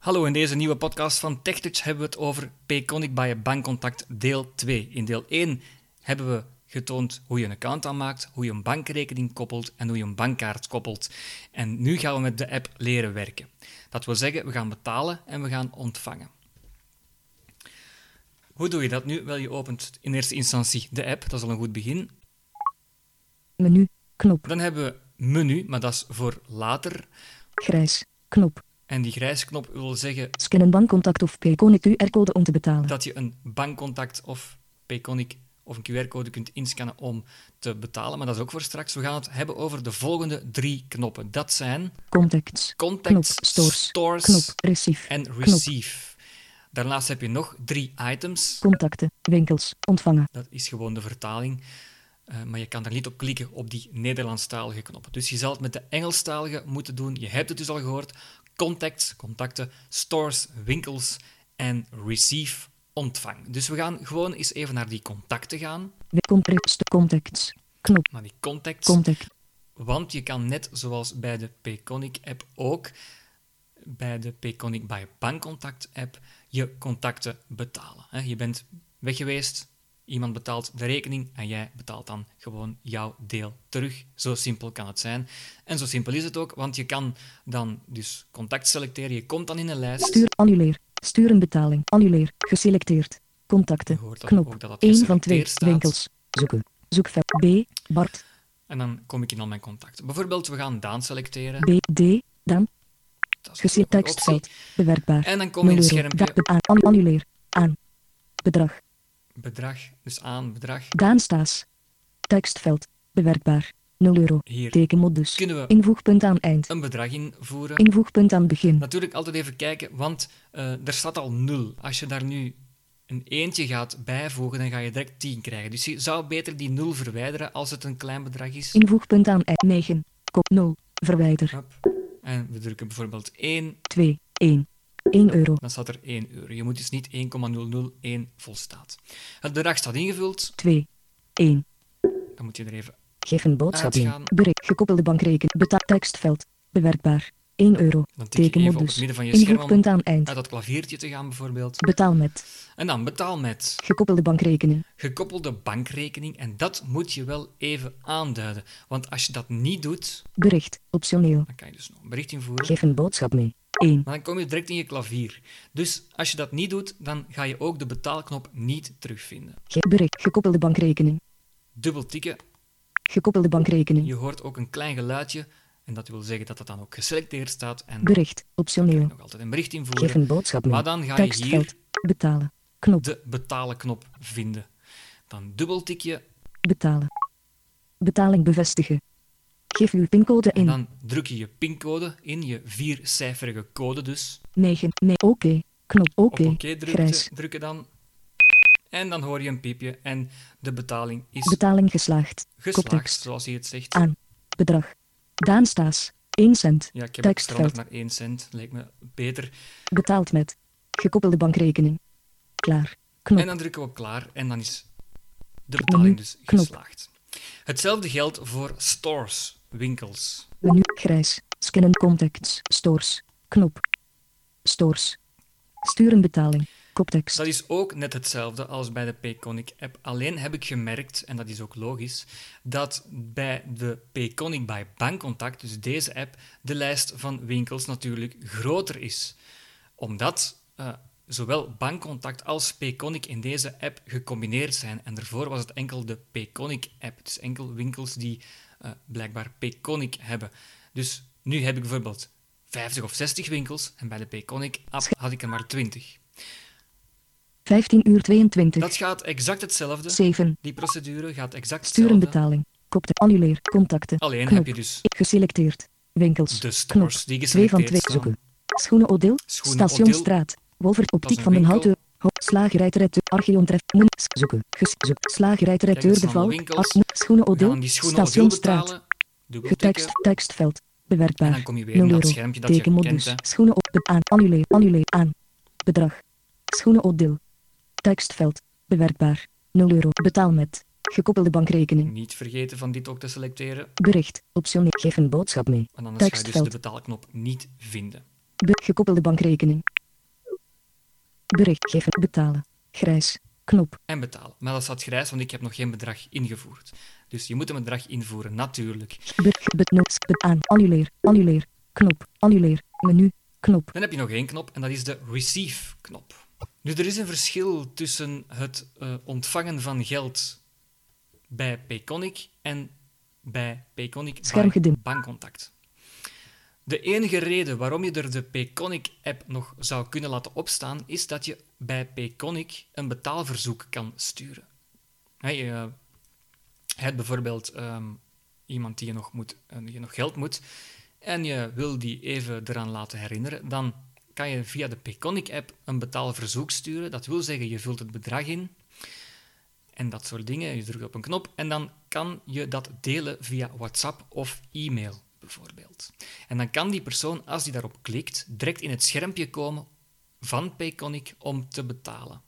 Hallo, in deze nieuwe podcast van TechTouch hebben we het over Payconic by Bankcontact deel 2. In deel 1 hebben we getoond hoe je een account aanmaakt, hoe je een bankrekening koppelt en hoe je een bankkaart koppelt. En nu gaan we met de app leren werken. Dat wil zeggen, we gaan betalen en we gaan ontvangen. Hoe doe je dat nu? Wel, je opent in eerste instantie de app, dat is al een goed begin. Menu. Knop. Dan hebben we menu, maar dat is voor later. Grijs. Knop. En die grijze knop wil zeggen Scannen bankcontact of Payconic QR-code om te betalen. dat je een bankcontact of Payconic of een QR-code kunt inscannen om te betalen. Maar dat is ook voor straks. We gaan het hebben over de volgende drie knoppen. Dat zijn Contacts. Contacts, Knop. Stores. Stores Knop. Receive. en Knop. Receive. Daarnaast heb je nog drie items. Contacten. Winkels. Ontvangen. Dat is gewoon de vertaling. Eh, maar je kan er niet op klikken op die Nederlandstalige knop. Dus je zal het met de Engelstalige moeten doen. Je hebt het dus al gehoord. Contacts, contacten, stores, winkels en receive, ontvang. Dus we gaan gewoon eens even naar die contacten gaan. Compress. Contacts. Knop. Naar die contacts. Contact. Want je kan net zoals bij de Payconic-app ook, bij de Payconic by Bankcontact-app, je contacten betalen. Je bent weg geweest, iemand betaalt de rekening en jij betaalt dan gewoon jouw deel terug. Zo simpel kan het zijn. En zo simpel is het ook, want je kan dan dus contact selecteren. Je komt dan in een lijst. Stuur. Annuleer. Stuur een betaling. Annuleer. Geselecteerd. Contacten. Je hoort dan Knop. ook dat het 1 van geselecteerd 2. staat. Winkels. Zoeken. Zoekveld. B. Bart. En dan kom ik in al mijn contacten. Bijvoorbeeld, we gaan Daan selecteren. B. D. Dan. Dat is Gese een goede tekstveld. optie. Bewerkbaar. En dan kom je in 0 het schermpje aan. An- Annuleer. Aan. Bedrag. Bedrag, dus aan bedrag. Daan Staes. Tekstveld. Bewerkbaar. 0 euro. Hier Tekenmodus. kunnen we Invoegpunt aan eind. een bedrag invoeren. Invoegpunt aan begin. Natuurlijk altijd even kijken, want eh, er staat al 0. Als je daar nu een eentje gaat bijvoegen, dan ga je direct 10 krijgen. Dus je zou beter die 0 verwijderen als het een klein bedrag is. Invoegpunt aan eind. 9. Kop 0. Verwijder. En we drukken bijvoorbeeld 1, 2. 1. 1 euro. dan staat er 1 euro. Je moet dus niet 1,001 volstaat. Het bedrag staat ingevuld, 2. 1. dan moet je er even Geef een boodschap in. Uitgaan. Bericht. Gekoppelde bankrekening. Betaal tekstveld. Bewerkbaar. 1 euro. Dan even op het Tekenmodus. midden van je scherm Invoegpunt aan eind. uit dat klaviertje te gaan bijvoorbeeld. Betaal met. En dan betaal met Gekoppelde bankrekening. gekoppelde bankrekening. En dat moet je wel even aanduiden. Want als je dat niet doet, Bericht. Optioneel. dan kan je dus nog een bericht invoeren. Geef een boodschap mee. 1. Maar dan kom je direct in je klavier. Dus als je dat niet doet, dan ga je ook de betaalknop niet terugvinden. Ge bericht. Gekoppelde bankrekening. Dubbel tikken. Gekoppelde bankrekening. Je hoort ook een klein geluidje. En dat wil zeggen dat het dan ook geselecteerd staat. En Bericht. Optioneel. nog altijd een bericht Geef invoeren. een boodschap mee. Maar dan ga je hier. Betalen. Knop. de betalen knop vinden. Dan dubbel tik je Betalen. Betaling bevestigen. Geef uw pincode en in. dan druk je je pincode in, je viercijferige code dus. 9. Nee. Oké. Knop. Oké. Drukken, drukken dan. En dan hoor je een piepje en de betaling is Betaling geslaagd. geslaagd, Koptekst. zoals hij het zegt. Aan. Bedrag. Daan Staes. 1 cent. Ja, ik heb het Tekstveld. naar 1 cent. Lijkt me beter. Betaald met. Gekoppelde bankrekening. Klaar. Knop. En dan drukken we op klaar en dan is de betaling dus Knop. geslaagd. Hetzelfde geldt voor stores, winkels. Menu. Grijs. Scannen contacts. Stores. Knop. Stores. Stuur een betaling. Koptekst. Dat is ook net hetzelfde als bij de Payconic app. Alleen heb ik gemerkt, en dat is ook logisch, dat bij de Payconic by Bankcontact, dus deze app, de lijst van winkels natuurlijk groter is. Omdat eh, zowel Bankcontact als Payconic in deze app gecombineerd zijn. En daarvoor was het enkel de Payconic app. Dus enkel winkels die eh, blijkbaar Payconic hebben. Dus nu heb ik bijvoorbeeld 50 of 60 winkels en bij de Payconic app had ik er maar 20. 15 uur 22. Dat gaat exact hetzelfde. 7. Die procedure gaat exact hetzelfde. betaling. Kopte. Annuleer. Contacten. Alleen Knop. heb je dus Geselecteerd. Winkels. de stores die 2 van 2 geselecteerd staan. zoeken. Schoenen Odil. Schoenen Stationsstraat. Wolver. is Optiek van den. Houten. Ho- Slagerij Traiteur. Archeon Tref. Moen. Zoeken. Slagerij Kijk, de Valk. Schoenen betalen. Dubbeltikken. Getekst. Tekstveld. En Bewerkbaar. dan kom je weer 0 naar het euro. schermpje dat je kent. Schoenen op. Be- aan. Annuleer. Annuleer. Aan. Bedrag. Schoenen Odil. Tekstveld. Bewerkbaar. 0 euro. Betaal met. Gekoppelde bankrekening. Niet vergeten van dit ook te selecteren. Bericht. Optioneel. Geef een boodschap mee. Want anders ga je dus de Tekstveld. betaalknop niet vinden. Be- gekoppelde bankrekening. Bericht geven. Betalen. Grijs. Knop. En betalen. Maar dat staat grijs, want ik heb nog geen bedrag ingevoerd. Dus je moet een bedrag invoeren, natuurlijk. Be- ge- be- notes. Be- aan. Annuleer. Annuleer. Knop. Annuleer. Menu. Knop. Dan heb je nog één knop en dat is de Receive-knop. Nu, er is een verschil tussen het eh, ontvangen van geld bij Payconic en bij Payconic bij. Bankcontact. De enige reden waarom je er de Payconic-app nog zou kunnen laten opstaan, is dat je bij Payconic een betaalverzoek kan sturen. Hè, je hebt bijvoorbeeld ehm, iemand die je nog, moet, eh, die je nog geld moet en je wil die even eraan laten herinneren, dan kan je via de Payconic-app een betaalverzoek sturen. Dat wil zeggen, je vult het bedrag in en dat soort dingen. Je drukt op een knop en dan kan je dat delen via WhatsApp of e-mail bijvoorbeeld. En dan kan die persoon, als die daarop klikt, direct in het schermpje komen van Payconic om te betalen.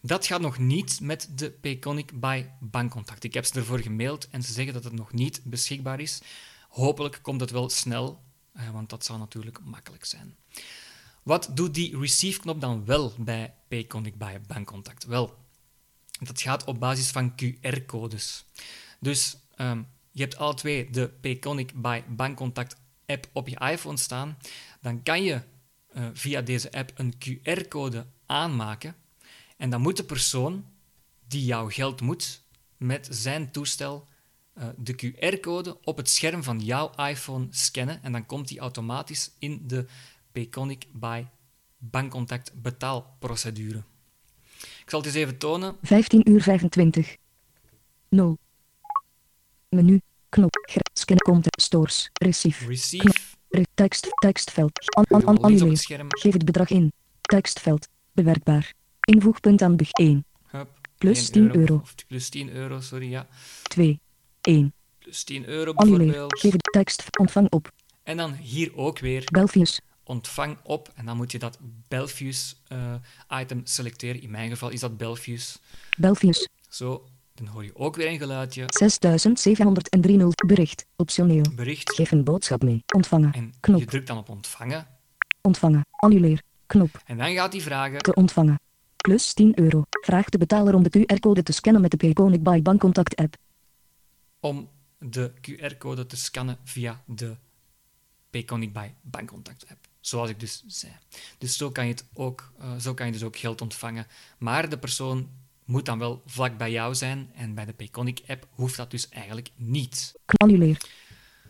Dat gaat nog niet met de Payconic by Bankcontact. Ik heb ze ervoor gemaild en ze zeggen dat het nog niet beschikbaar is. Hopelijk komt het wel snel, eh, want dat zou natuurlijk makkelijk zijn. Wat doet die receive-knop dan wel bij Payconic by Bankcontact? Wel, dat gaat op basis van QR-codes. Dus ehm, je hebt alle twee de Payconic by Bankcontact app op je iPhone staan. Dan kan je eh, via deze app een QR-code aanmaken. En dan moet de persoon die jouw geld moet met zijn toestel eh, de QR-code op het scherm van jouw iPhone scannen. En dan komt die automatisch in de Payconic by Bankcontact betaalprocedure. Ik zal het eens even tonen. 15 uur 25. 0. Menu. Knop. Gr- Scan content. Stores. Receive. Receive. Re- tekst. Tekstveld. An, annuleer. Geef het bedrag in. Tekstveld. Bewerkbaar. Invoegpunt aan begin 1. Hup, Plus 1 10 euro. Of plus 10 euro, sorry, ja. 2. 1. Plus 10 euro Annuleer. bijvoorbeeld. Geef het tekst. Ontvang op. En dan hier ook weer Belfius. Ontvang op. En dan moet je dat Belfius eh, item selecteren. In mijn geval is dat Belfius. Belfius. Zo, dan hoor je ook weer een geluidje. 6703 Bericht. Optioneel. Bericht. Geef een boodschap mee. Ontvangen. En Knop. je drukt dan op ontvangen. Ontvangen. Annuleer. Knop. En dan gaat hij vragen Te ontvangen. Plus 10 euro. Vraag de betaler om de QR-code te scannen met de Payconic by Bankcontact app. om de QR-code te scannen via de Payconic by Bankcontact app. Zoals ik dus zei. Dus zo kan je, het ook, eh, zo kan je dus ook geld ontvangen. Maar de persoon moet dan wel vlak bij jou zijn. En bij de Payconic app hoeft dat dus eigenlijk niet. Annuleer.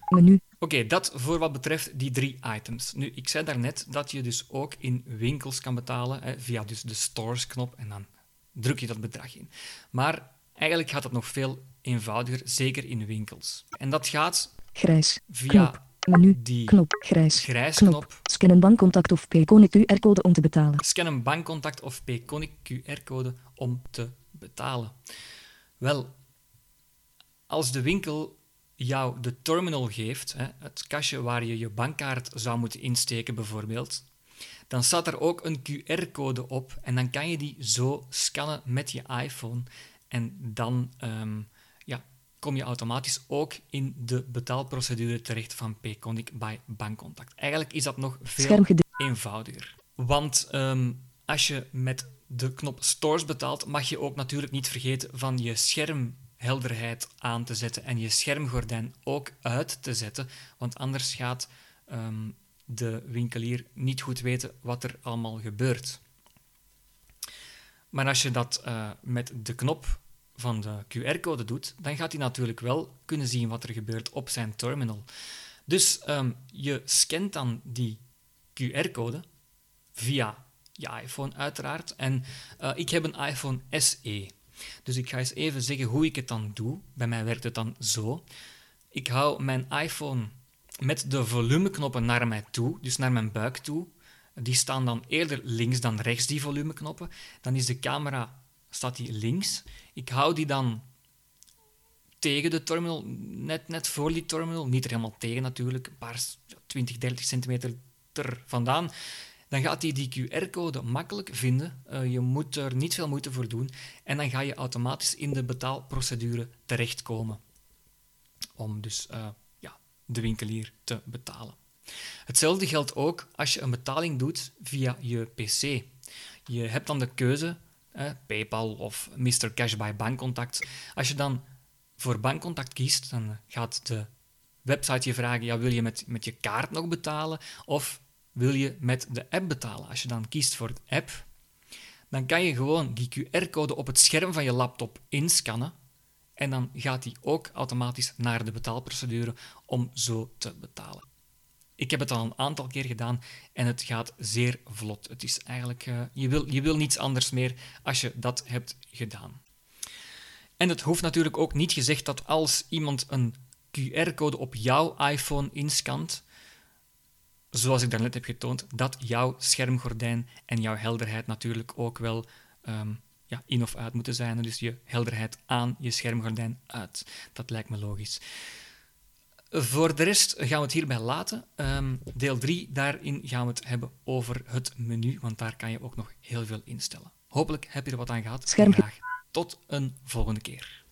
Menu. Oké, dat voor wat betreft die drie items. Nu, ik zei daarnet dat je dus ook in winkels kan betalen hè, via dus de stores-knop en dan druk je dat bedrag in. Maar eigenlijk gaat dat nog veel eenvoudiger, zeker in winkels. En dat gaat Grijs. via Knop. Menu. die Knop. Grijs. Knop. Scan een bankcontact of Payconic QR-code om te betalen. Scan een bankcontact of Payconic QR-code om te betalen. Wel, als de winkel jou de terminal geeft, hè, het kastje waar je je bankkaart zou moeten insteken bijvoorbeeld, dan staat er ook een QR-code op en dan kan je die zo scannen met je iPhone en dan ehm, ja, kom je automatisch ook in de betaalprocedure terecht van Payconic by Bankcontact. Eigenlijk is dat nog veel eenvoudiger. Want ehm, als je met de knop Stores betaalt, mag je ook natuurlijk niet vergeten van je schermhelderheid aan te zetten en je schermgordijn ook uit te zetten, want anders gaat ehm, de winkelier niet goed weten wat er allemaal gebeurt. Maar als je dat eh, met de knop van de QR-code doet, dan gaat hij natuurlijk wel kunnen zien wat er gebeurt op zijn terminal. Dus ehm, je scant dan die QR-code via je iPhone uiteraard. En eh, ik heb een iPhone SE. Dus ik ga eens even zeggen hoe ik het dan doe. Bij mij werkt het dan zo. Ik hou mijn iPhone met de volumeknoppen naar mij toe, dus naar mijn buik toe. Die staan dan eerder links dan rechts, die volumeknoppen. Dan is de camera staat die links. Ik hou die dan tegen de terminal, net, net voor die terminal. Niet er helemaal tegen natuurlijk, een paar 20, 30 centimeter er vandaan. Dan gaat hij die, QR-code makkelijk vinden. Uh, je moet er niet veel moeite voor doen. En dan ga je automatisch in de betaalprocedure terechtkomen. Om dus uh, ja, de winkelier te betalen. Hetzelfde geldt ook als je een betaling doet via je PC. Je hebt dan de keuze, eh, PayPal of Mr. Cash by Bankcontact. Als je dan voor Bankcontact kiest, dan gaat de website je vragen, ja, wil je met, met je kaart nog betalen of wil je met de app betalen? Als je dan kiest voor de app, dan kan je gewoon die QR-code op het scherm van je laptop inscannen en dan gaat die ook automatisch naar de betaalprocedure om zo te betalen. Ik heb het al een aantal keer gedaan en het gaat zeer vlot. Het is eigenlijk, uh, je, wil, je wil niets anders meer als je dat hebt gedaan. En het hoeft natuurlijk ook niet gezegd dat als iemand een QR-code op jouw iPhone inscant, zoals ik daarnet heb getoond, dat jouw schermgordijn en jouw helderheid natuurlijk ook wel um, ja, in of uit moeten zijn. Dus je helderheid aan, je schermgordijn uit. Dat lijkt me logisch. Voor de rest gaan we het hierbij laten. Um, deel 3, daarin gaan we het hebben over het menu, want daar kan je ook nog heel veel instellen. Hopelijk heb je er wat aan gehad. Scherm... Graag tot een volgende keer.